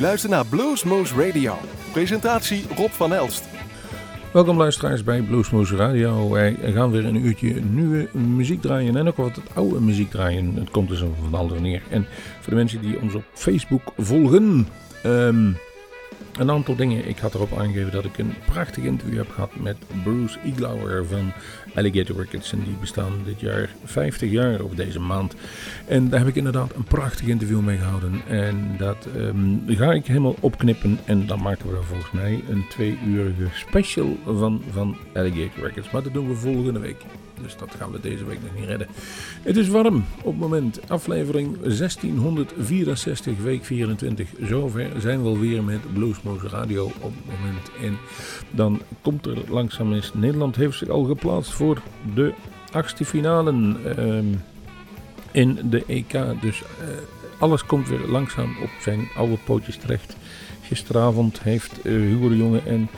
luistert naar Bluesmoose Radio. Presentatie Rob van Elst. Welkom luisteraars bij Bluesmoose Radio. Wij gaan weer een uurtje nieuwe muziek draaien en ook wat oude muziek draaien. Het komt dus van alle neer. En voor de mensen die ons op Facebook volgen... Um, een aantal dingen. Ik had erop aangegeven dat ik een prachtig interview heb gehad met Bruce Iglauer van Alligator Records. En die bestaan dit jaar 50 jaar op deze maand. En daar heb ik inderdaad een prachtig interview mee gehouden. En dat um, ga ik helemaal opknippen. En dan maken we er volgens mij een twee-urige special van, van Alligator Records. Maar dat doen we volgende week. Dus dat gaan we deze week nog niet redden. Het is warm op het moment. Aflevering 1664, week 24. Zover zijn we alweer met Radio op het moment. En dan komt er langzaam eens. Nederland heeft zich al geplaatst voor de achtste finale ehm, in de EK. Dus uh, alles komt weer langzaam op zijn oude pootjes terecht. Gisteravond heeft uh, Hugo de Jonge en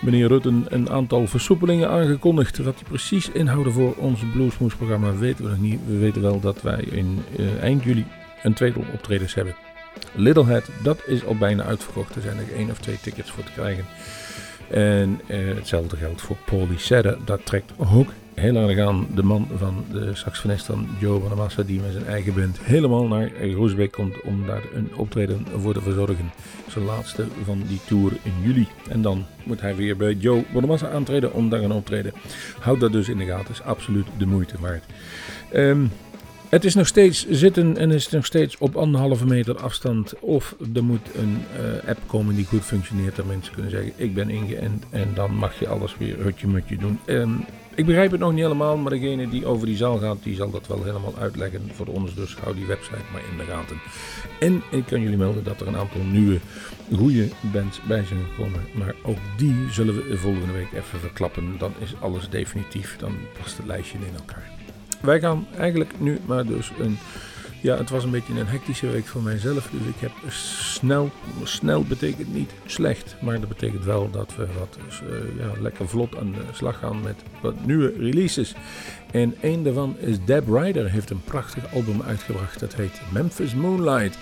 meneer Rutten een aantal versoepelingen aangekondigd. Wat die precies inhouden voor ons Bluesmoes programma weten we nog niet. We weten wel dat wij in uh, eind juli een tweetal optredens hebben. Littlehead, dat is al bijna uitverkocht. Er zijn nog één of twee tickets voor te krijgen. En uh, hetzelfde geldt voor Paulie Sedder. Dat trekt ook heel erg aan de man van de saxofonist van Joe Bonamassa, die met zijn eigen band helemaal naar Roosbeek komt om daar een optreden voor te verzorgen. Zijn laatste van die tour in juli. En dan moet hij weer bij Joe Bonamassa aantreden om daar een optreden. Houd dat dus in de gaten, is absoluut de moeite waard. Um, het is nog steeds zitten en is nog steeds op anderhalve meter afstand. Of er moet een uh, app komen die goed functioneert. Dat mensen kunnen zeggen: Ik ben ingeënt. En dan mag je alles weer hutje mutje doen. Um, ik begrijp het nog niet helemaal, maar degene die over die zaal gaat, die zal dat wel helemaal uitleggen voor ons. Dus hou die website maar in de gaten. En ik kan jullie melden dat er een aantal nieuwe goede bands bij zijn gekomen. Maar ook die zullen we volgende week even verklappen. Dan is alles definitief. Dan past het lijstje in elkaar. Wij gaan eigenlijk nu maar dus een ja, het was een beetje een hectische week voor mijzelf. Dus ik heb snel, snel betekent niet slecht. Maar dat betekent wel dat we wat uh, ja, lekker vlot aan de slag gaan met wat nieuwe releases. En een daarvan is Deb Ryder heeft een prachtig album uitgebracht. Dat heet Memphis Moonlight.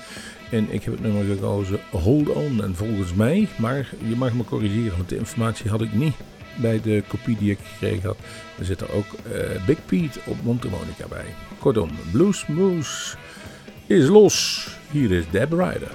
En ik heb het nummer gekozen Hold On. En volgens mij, maar je mag me corrigeren, want de informatie had ik niet bij de kopie die ik gekregen had. Er zit er ook uh, Big Pete op Montemonica bij. Kortom, Blues Moose is los. Hier is Deb Ryder.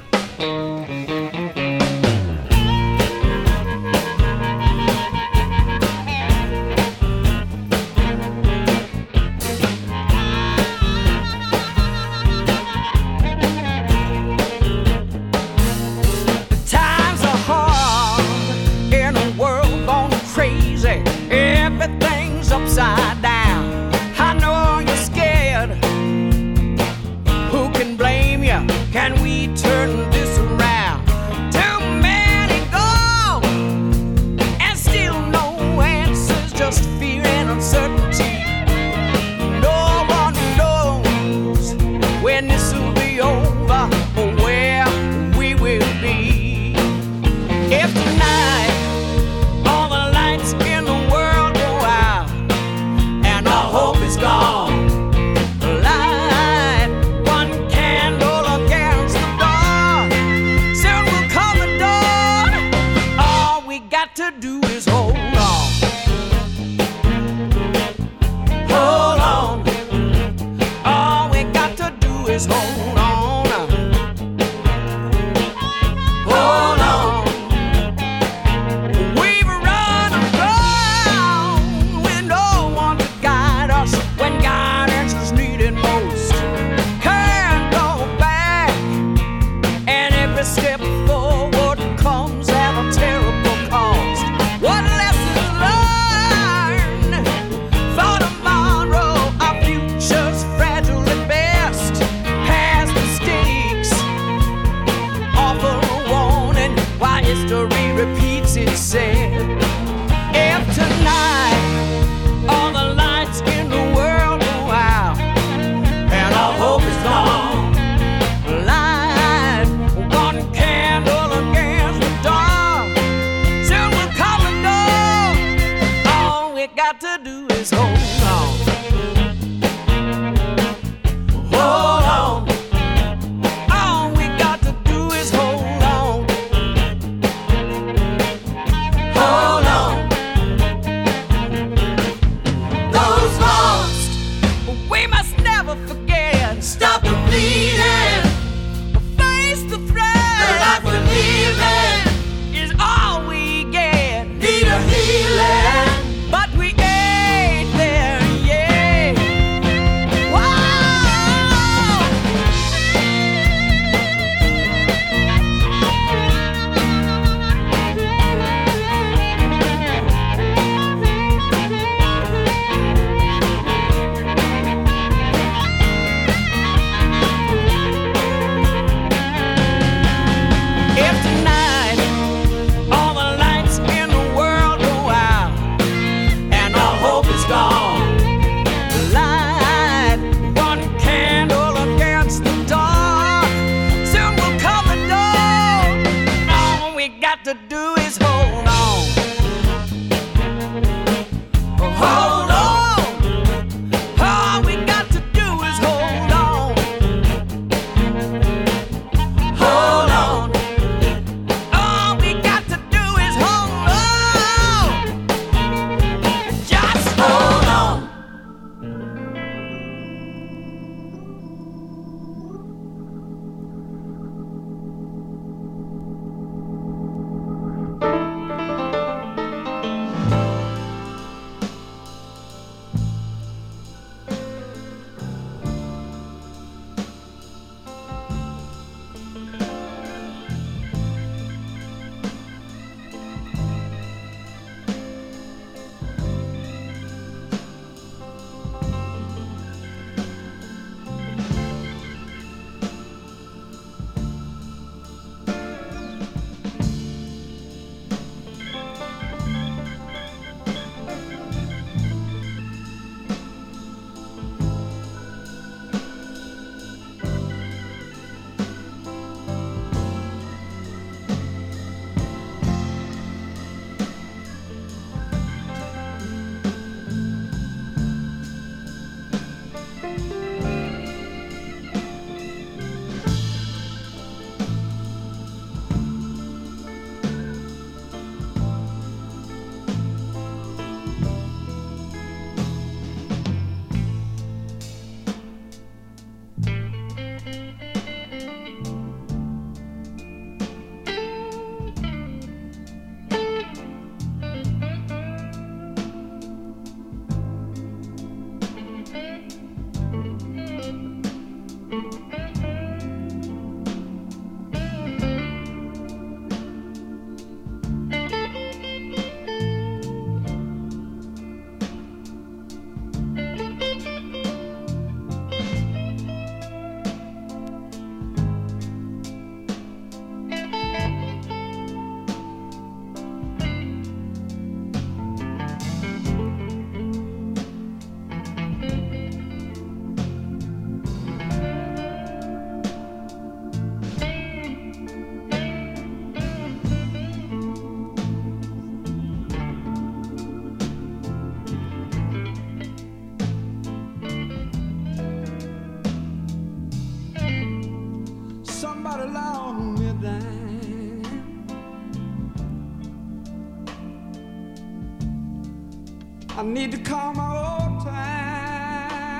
need to call my old time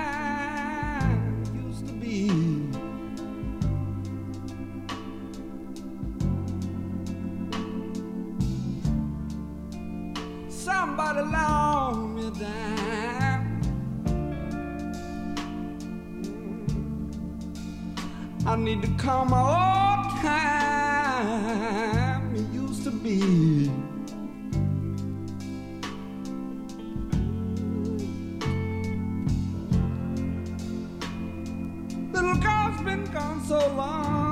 used to be. Somebody long me down. I need to call my old time used to be. gone so long.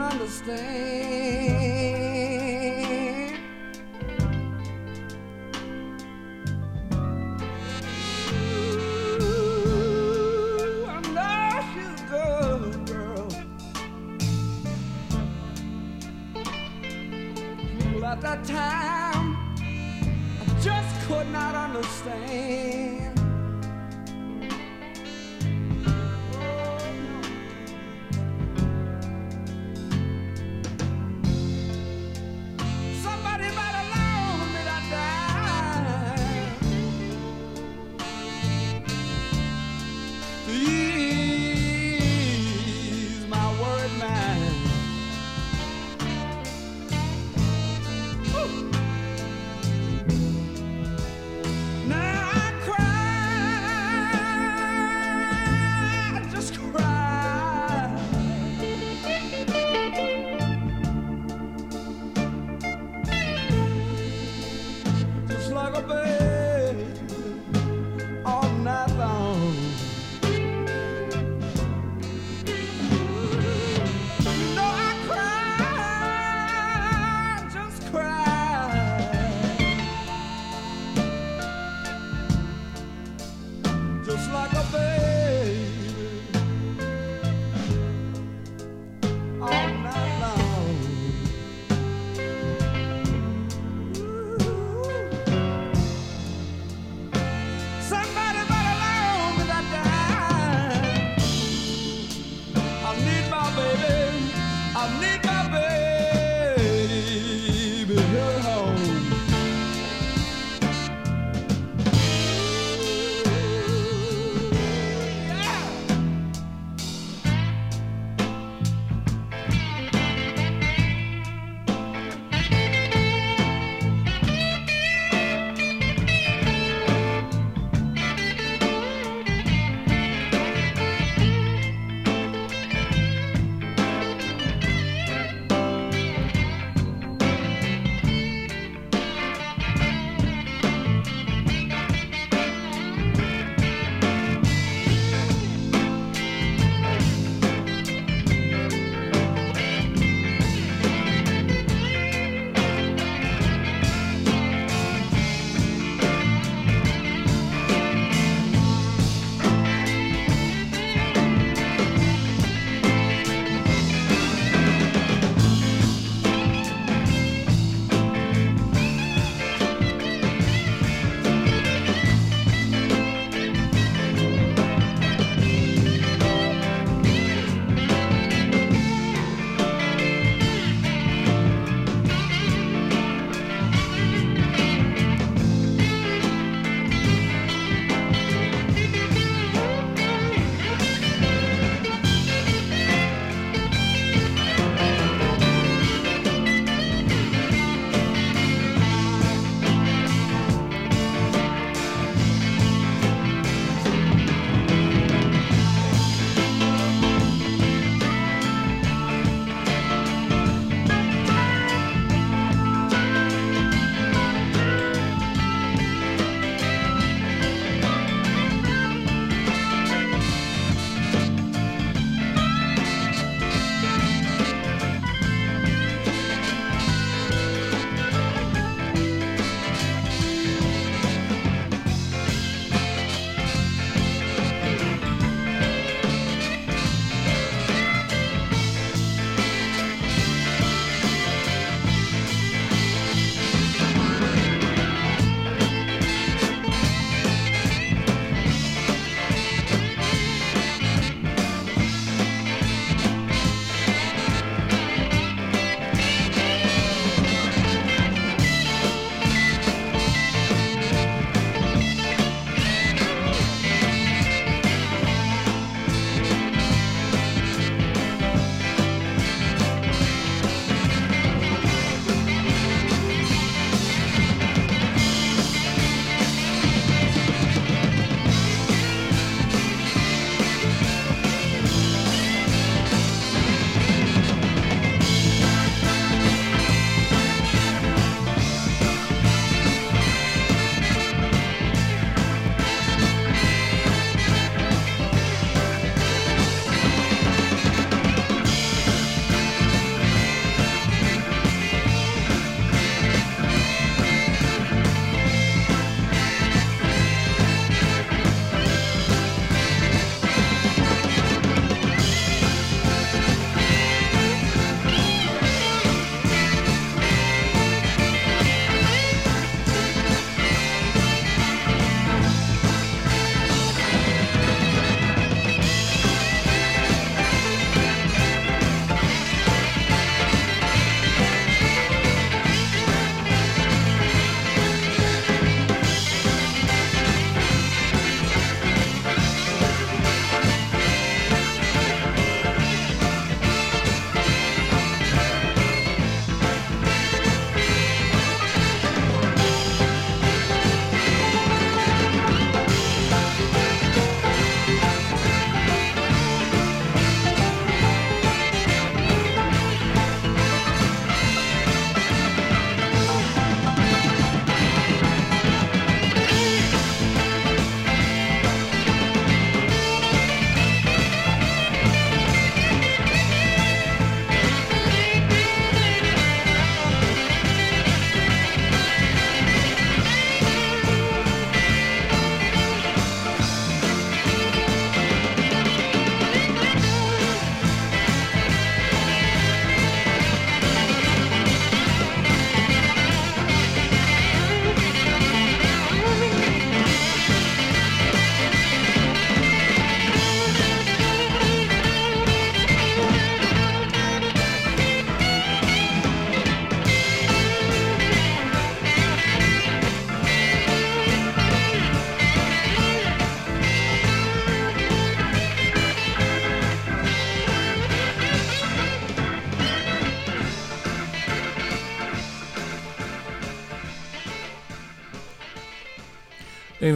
understand.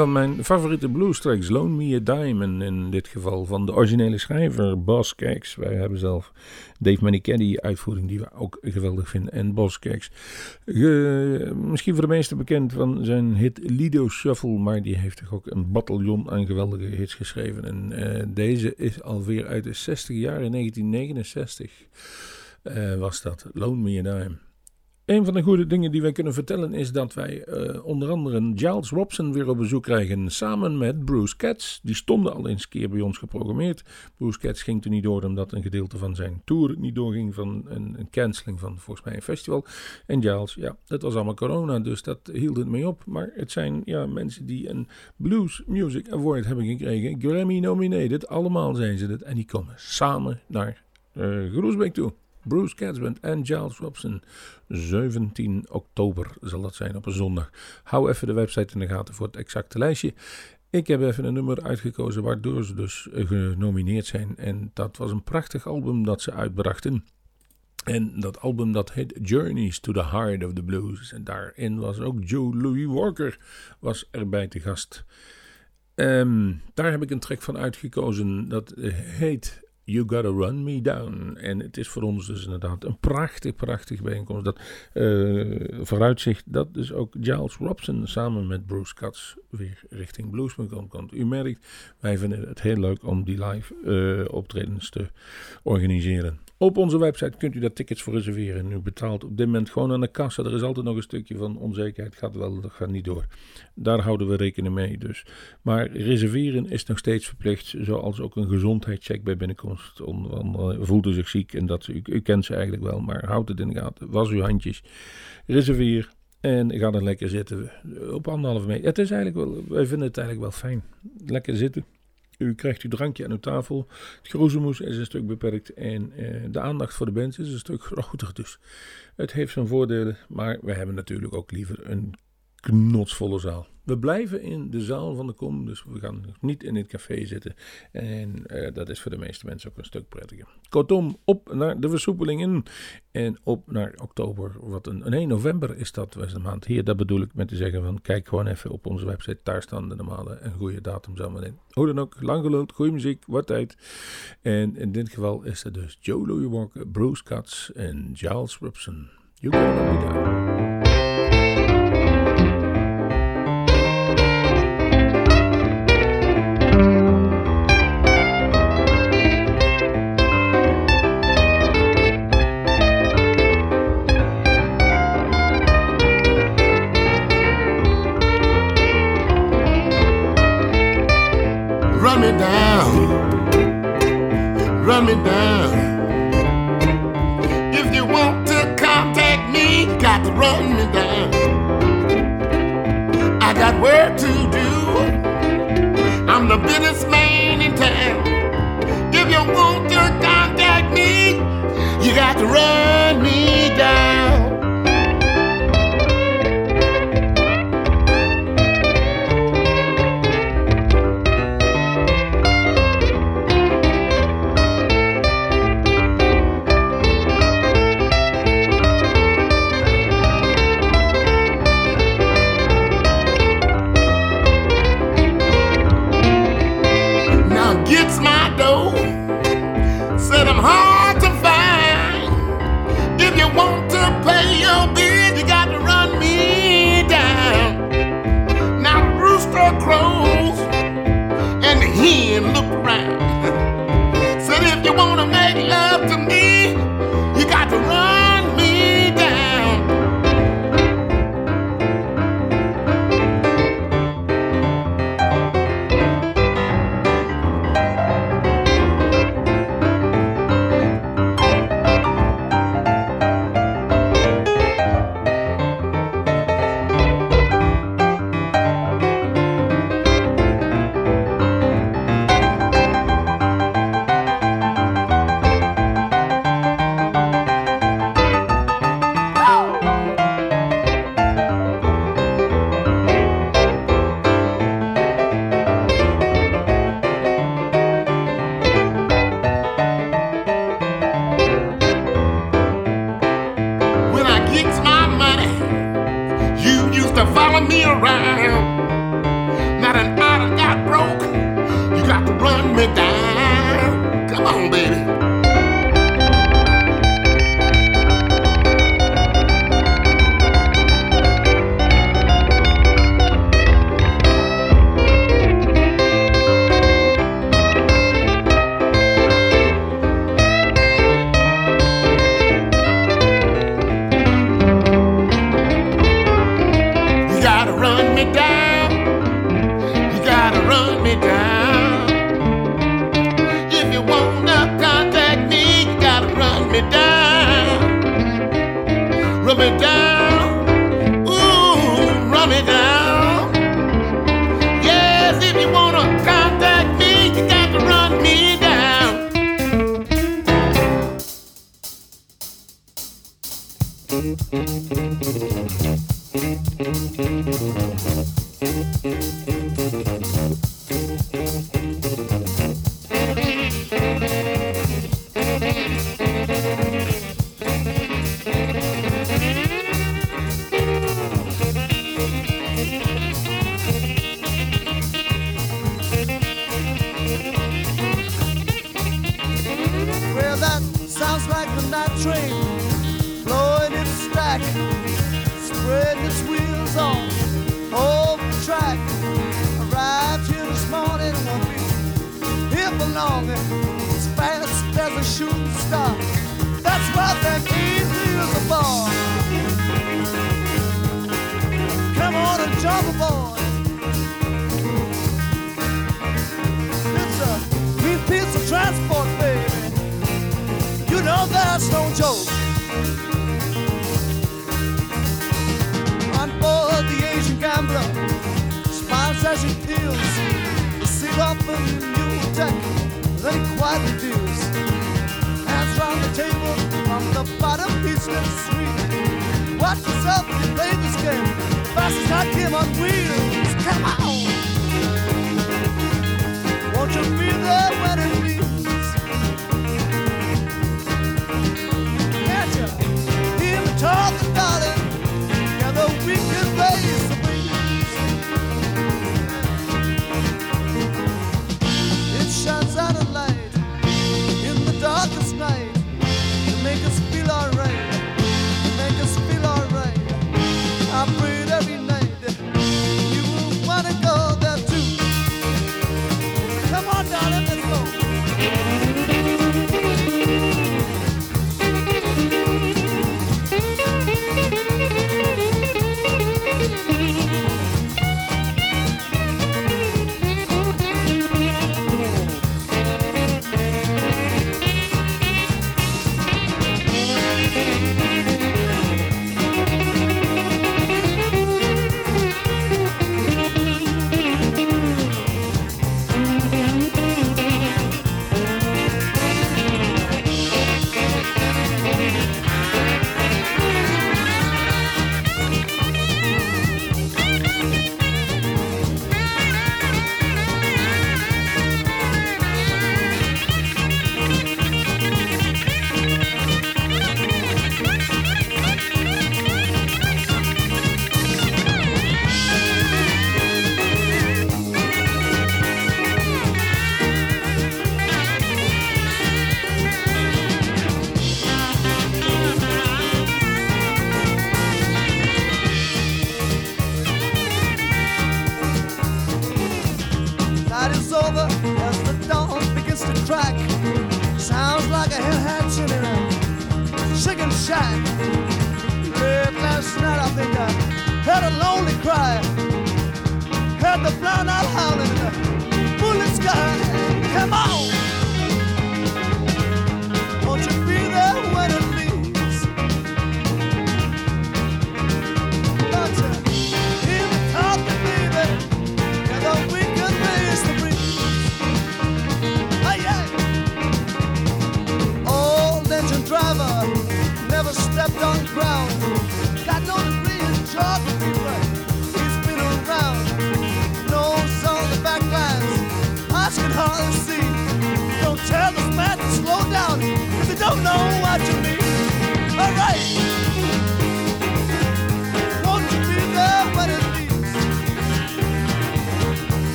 Van mijn favoriete blues tracks, Loan Me a Diamond in dit geval, van de originele schrijver Boss Cakes. Wij hebben zelf Dave Manicaddy uitvoering die we ook geweldig vinden. En Boss Cakes, misschien voor de meesten bekend van zijn hit Lido Shuffle, maar die heeft toch ook een bataljon aan geweldige hits geschreven. En uh, deze is alweer uit de 60 jaar, in 1969 uh, was dat, Loan Me a Diamond. Een van de goede dingen die wij kunnen vertellen is dat wij uh, onder andere Giles Robson weer op bezoek krijgen. Samen met Bruce Katz. Die stonden al eens een keer bij ons geprogrammeerd. Bruce Katz ging toen niet door omdat een gedeelte van zijn tour niet doorging. Van een, een canceling van volgens mij een festival. En Giles, ja, dat was allemaal corona. Dus dat hield het mee op. Maar het zijn ja, mensen die een Blues Music Award hebben gekregen. Grammy nominated. Allemaal zijn ze het. En die komen samen naar uh, Groesbeek toe. Bruce Catsband en Giles Robson. 17 oktober zal dat zijn op een zondag. Hou even de website in de gaten voor het exacte lijstje. Ik heb even een nummer uitgekozen waardoor ze dus genomineerd zijn. En dat was een prachtig album dat ze uitbrachten. En dat album dat heet Journeys to the Heart of the Blues. En daarin was ook Joe Louis Walker was erbij te gast. Um, daar heb ik een track van uitgekozen. Dat heet You Gotta Run Me Down. En het is voor ons dus inderdaad een prachtig, prachtig bijeenkomst. Dat uh, vooruitzicht dat dus ook Giles Robson samen met Bruce Katz weer richting Bluesman komt. U merkt, wij vinden het heel leuk om die live uh, optredens te organiseren. Op onze website kunt u daar tickets voor reserveren. U betaalt op dit moment gewoon aan de kassa. Er is altijd nog een stukje van onzekerheid. Gaat wel, dat gaat niet door. Daar houden we rekening mee. Dus. Maar reserveren is nog steeds verplicht. Zoals ook een gezondheidscheck bij binnenkomst. Dan voelt u zich ziek en dat, u, kent ze eigenlijk wel. Maar houd het in de gaten. Was uw handjes. Reserveer. En ga er lekker zitten op anderhalve meter. Het is eigenlijk wel, wij vinden het eigenlijk wel fijn. Lekker zitten. U krijgt uw drankje aan uw tafel. Het groezemoes is een stuk beperkt en uh, de aandacht voor de bands is een stuk groter. Dus het heeft zijn voordelen, maar we hebben natuurlijk ook liever een knotsvolle zaal. We blijven in de zaal van de kom, dus we gaan niet in het café zitten. En uh, dat is voor de meeste mensen ook een stuk prettiger. Kortom, op naar de versoepelingen en op naar oktober. Wat een, nee, november is dat, was de maand. Hier, dat bedoel ik met te zeggen van, kijk gewoon even op onze website. Daar staan de normale en goede datums allemaal in. Hoe dan ook, lang geluld, goede muziek, wat tijd. En in dit geval is het dus Joe Louis Walker, Bruce Katz en Giles Robson. You can running as fast as a shooting star. That's what that easy is for. Come on and jump aboard. It's a mean piece of transport, baby. You know that's no joke. On the Asian gambler, smiles as he peels the seat off of you tried to do Hands round the table from the bottom, each little sweet. Watch yourself, you play this game. Fast as I came on wheels. Come on! Won't you be there when it means? Can't you hear me talking, darling? Together we can play.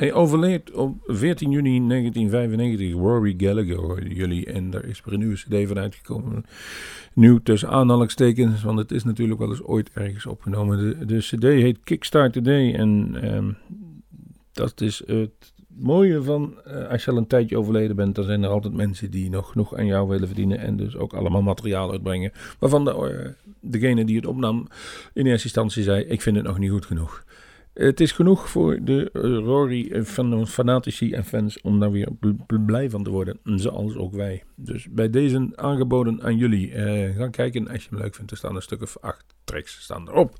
Hij overleed op 14 juni 1995. Rory Gallagher jullie. En daar is er een nieuwe cd van uitgekomen. Nieuw tussen aanhalingstekens, want het is natuurlijk wel eens ooit ergens opgenomen. De, de cd heet Kickstart Today. En ehm, dat is het mooie van eh, als je al een tijdje overleden bent. Dan zijn er altijd mensen die nog genoeg aan jou willen verdienen. En dus ook allemaal materiaal uitbrengen. Waarvan de, eh, degene die het opnam in eerste instantie zei: Ik vind het nog niet goed genoeg. Het is genoeg voor de Rory fan, fanatici en fans om daar weer bl- bl- blij van te worden. Zoals ook wij. Dus bij deze aangeboden aan jullie. eh ga kijken als je hem leuk vindt. Er staan een stuk of acht tracks staan erop.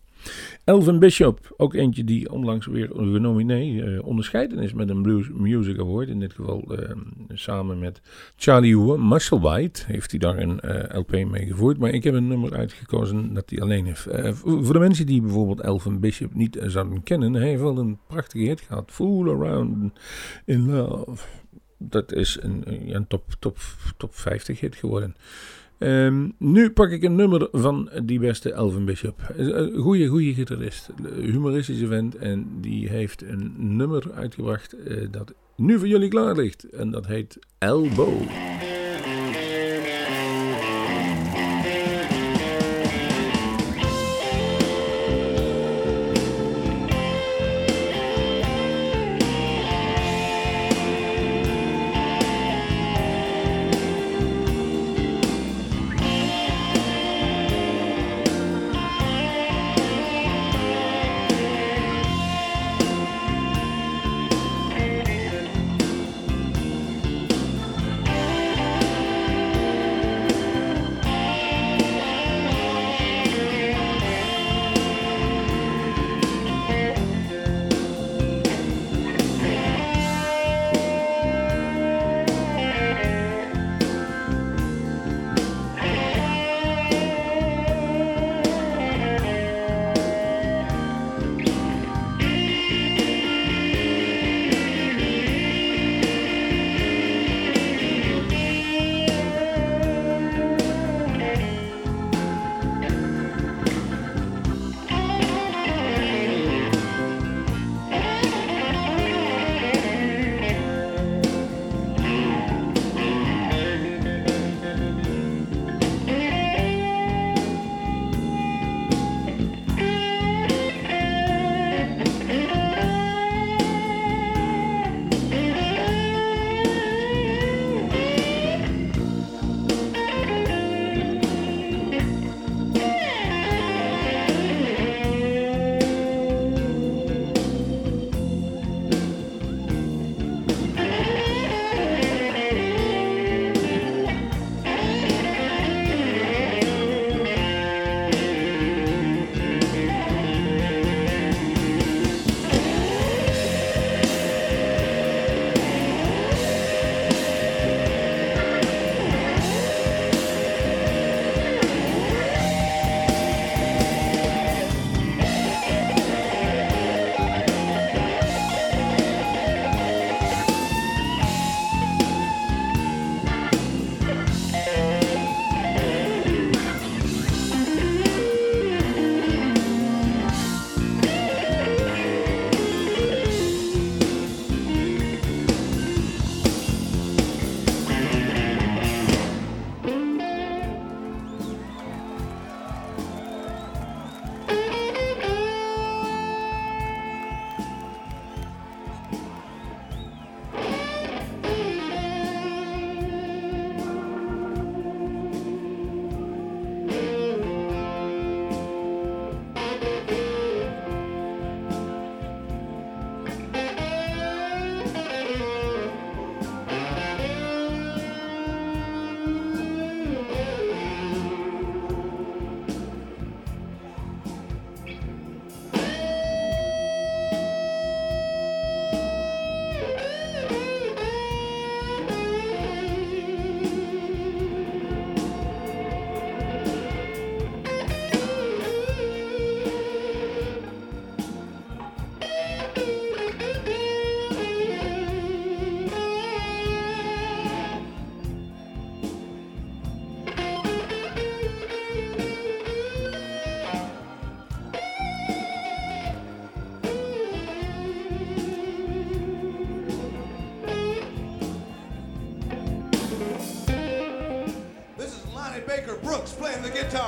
Elvin Bishop, ook eentje die onlangs weer genomineerd, eh, onderscheiden is met een Blues Music Award. In dit geval eh, samen met Charlie Musselwhite heeft hij daar een eh, LP mee gevoerd. Maar ik heb een nummer uitgekozen dat hij alleen heeft. Voor de mensen die bijvoorbeeld Elvin Bishop niet zouden kennen, hij heeft wel een prachtige hit gehad. Fool Around in Love. Dat is een, een, een top, top, top 50 hit geworden. Ehm, nu pak ik een nummer van die beste Elvin Bishop. Een goede, goede gitarist, humoristische vent. En die heeft een nummer uitgebracht eh, dat nu voor jullie klaar ligt. En dat heet Elbow.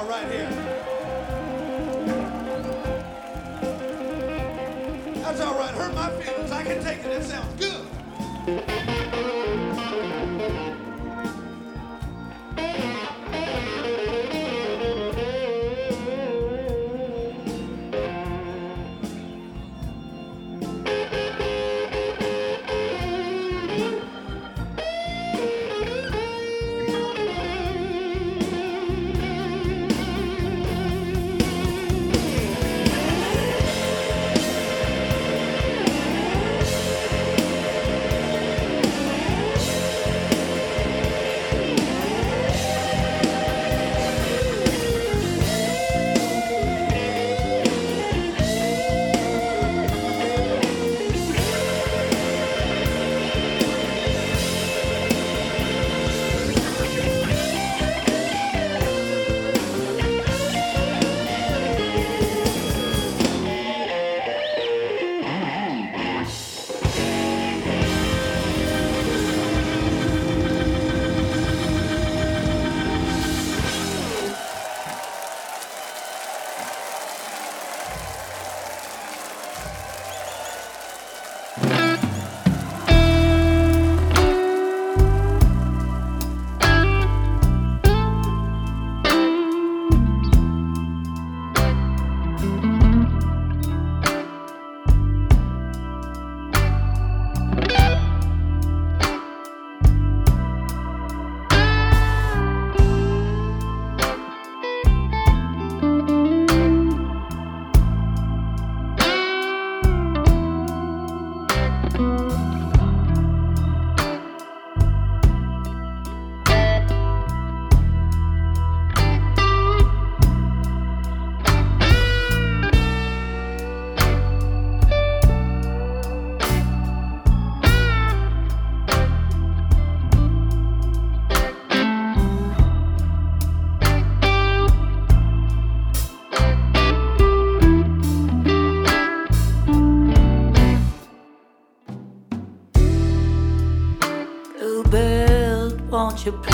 Right here. your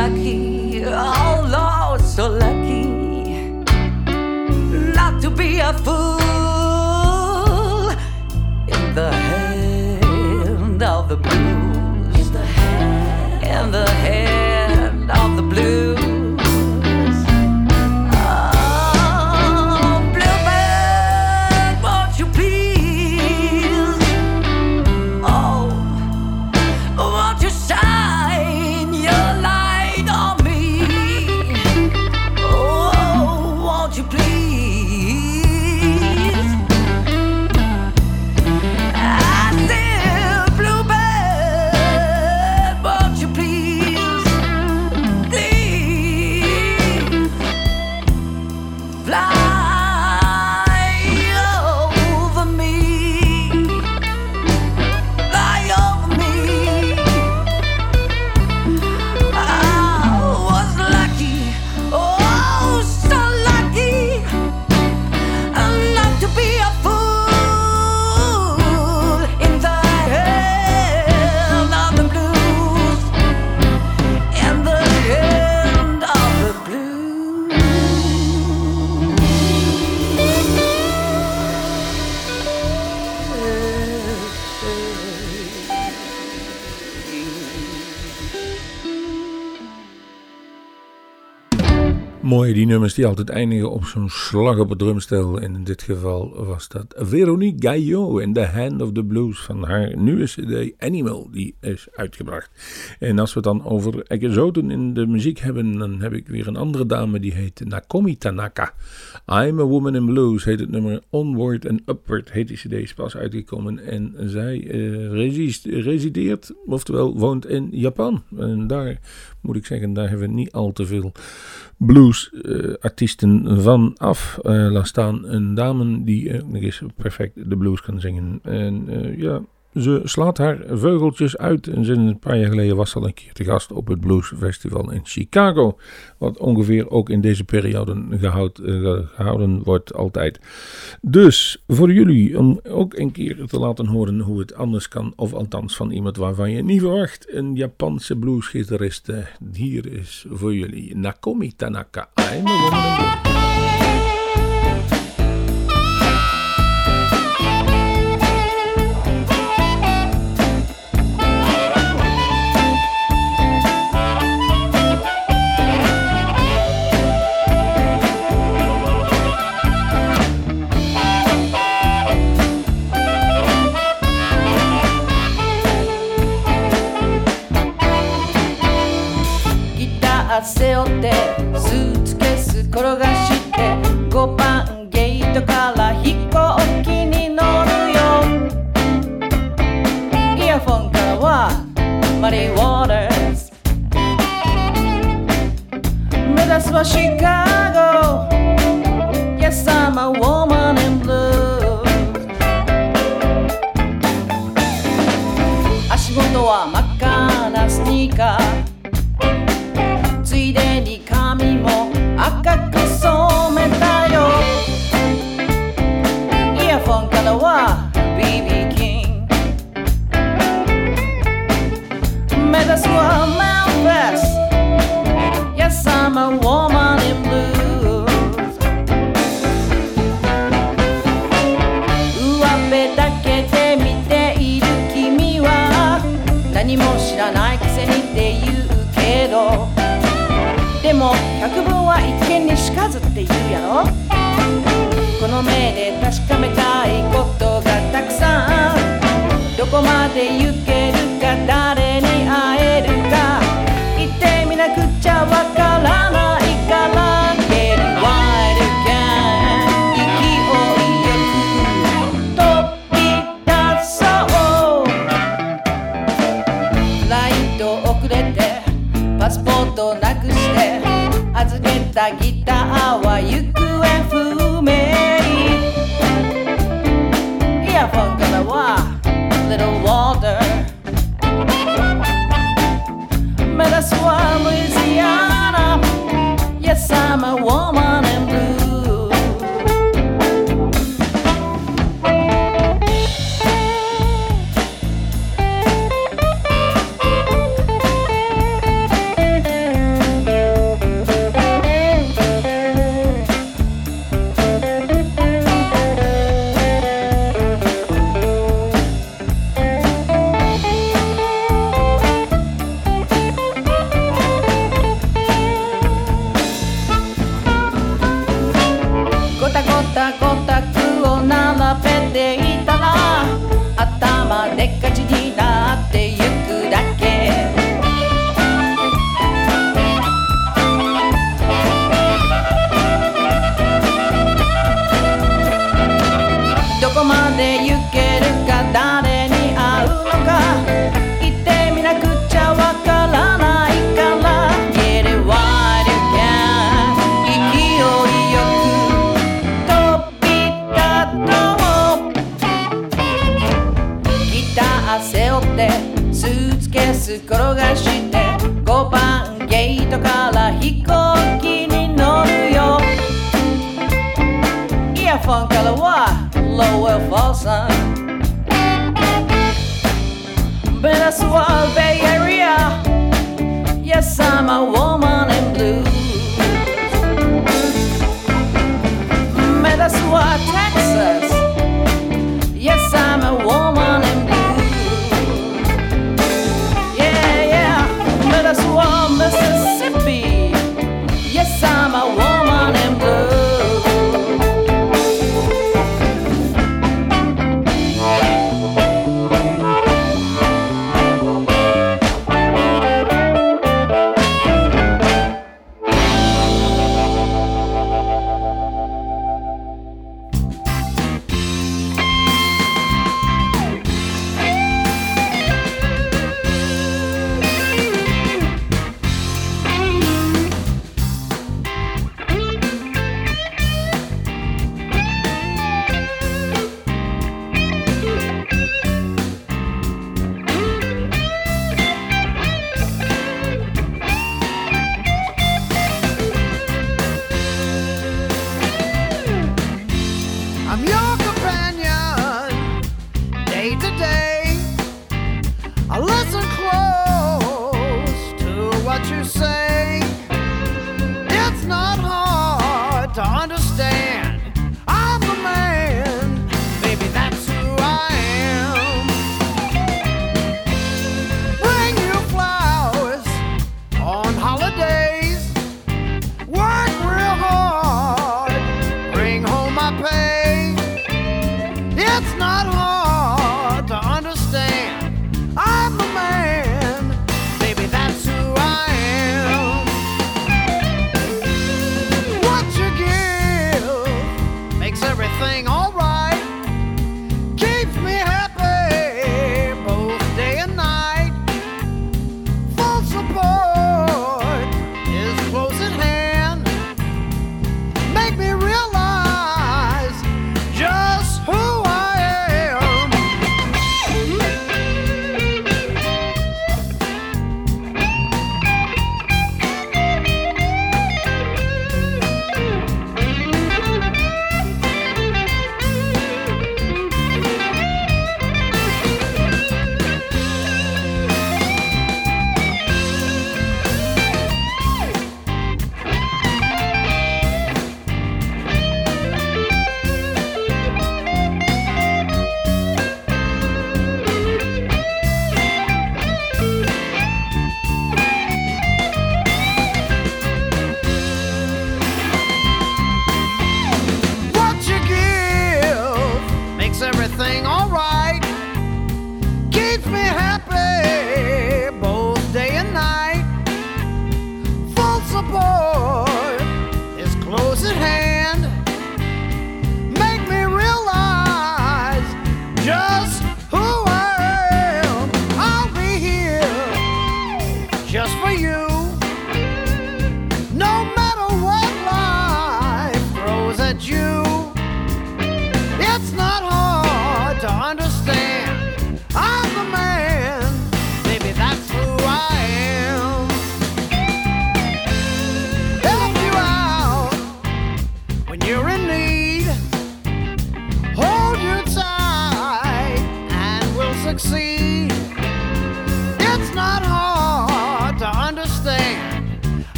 I nummers die altijd eindigen op zo'n slag op het drumstel. En in dit geval was dat Veronique Gaillot in The Hand of the Blues van haar nieuwe cd Animal, die is uitgebracht. En als we het dan over exoten in de muziek hebben, dan heb ik weer een andere dame die heet Nakomi Tanaka. I'm a Woman in Blues heet het nummer Onward and Upward heet die cd pas uitgekomen. En zij resist- resideert, oftewel woont in Japan. En daar moet ik zeggen, daar hebben we niet al te veel bluesartiesten van af. Eh, laat staan een dame die nog perfect de blues kan zingen. En eh, ja, ze slaat haar veugeltjes uit. En een paar jaar geleden was ze al een keer te gast op het Blues Festival in Chicago. Wat ongeveer ook in deze periode eh, gehouden wordt altijd. Dus voor jullie om ook een keer te laten horen hoe het anders kan. Of althans van iemand waarvan je niet verwacht. Een Japanse bluesgitarist. eh, Hier is voor jullie Nakomi Tanaka. 転がして5番ゲートから飛行機に乗るよ。イヤフォンからはマリー・ウォーターズ。目指すはシカゴ。Yes, I'm a woman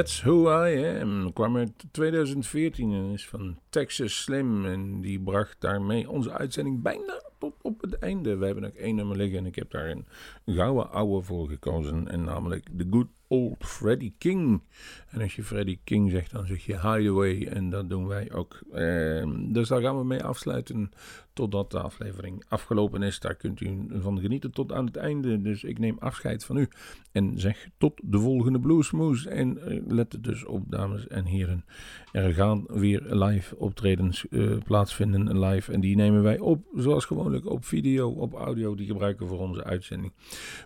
That's Who I Am kwam uit 2014 en is van Texas Slim. En die bracht daarmee onze uitzending bijna tot op het einde. We hebben nog één nummer liggen en ik heb daar een gouden ouwe voor gekozen. En namelijk The Good Old Freddie King. En als je Freddie King zegt, dan zeg je Hideaway. En dat doen wij ook. Ehm, dus daar gaan we mee afsluiten totdat de aflevering afgelopen is. Daar kunt u van genieten tot aan het einde. Dus ik neem afscheid van u en zeg tot de volgende Bluesmoes. En eh, let er dus op, dames en heren. Er gaan weer live optredens eh, plaatsvinden, live. En die nemen wij op, zoals gewoonlijk, op video, op audio. Die gebruiken we voor onze uitzending.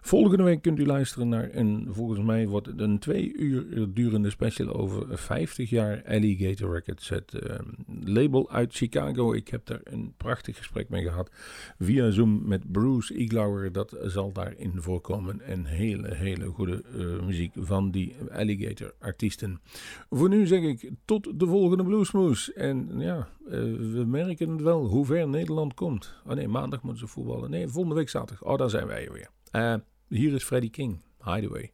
Volgende week kunt u luisteren naar een, volgens mij wordt een twee uur durende special over 50 jaar Alligator Records. Het eh, label uit Chicago. Ik heb daar een prachtig gesprek mee gehad via Zoom met Bruce Iglauer. Dat zal daarin voorkomen. En hele, hele goede eh, muziek van die Alligator artiesten. Voor nu zeg ik tot de volgende Bluesmoes. En ja, eh, we merken het wel hoe ver Nederland komt. Oh nee, maandag moeten ze voetballen. Nee, volgende week zaterdag. Oh, daar zijn wij weer. Eh, hier is Freddie King. Hideaway.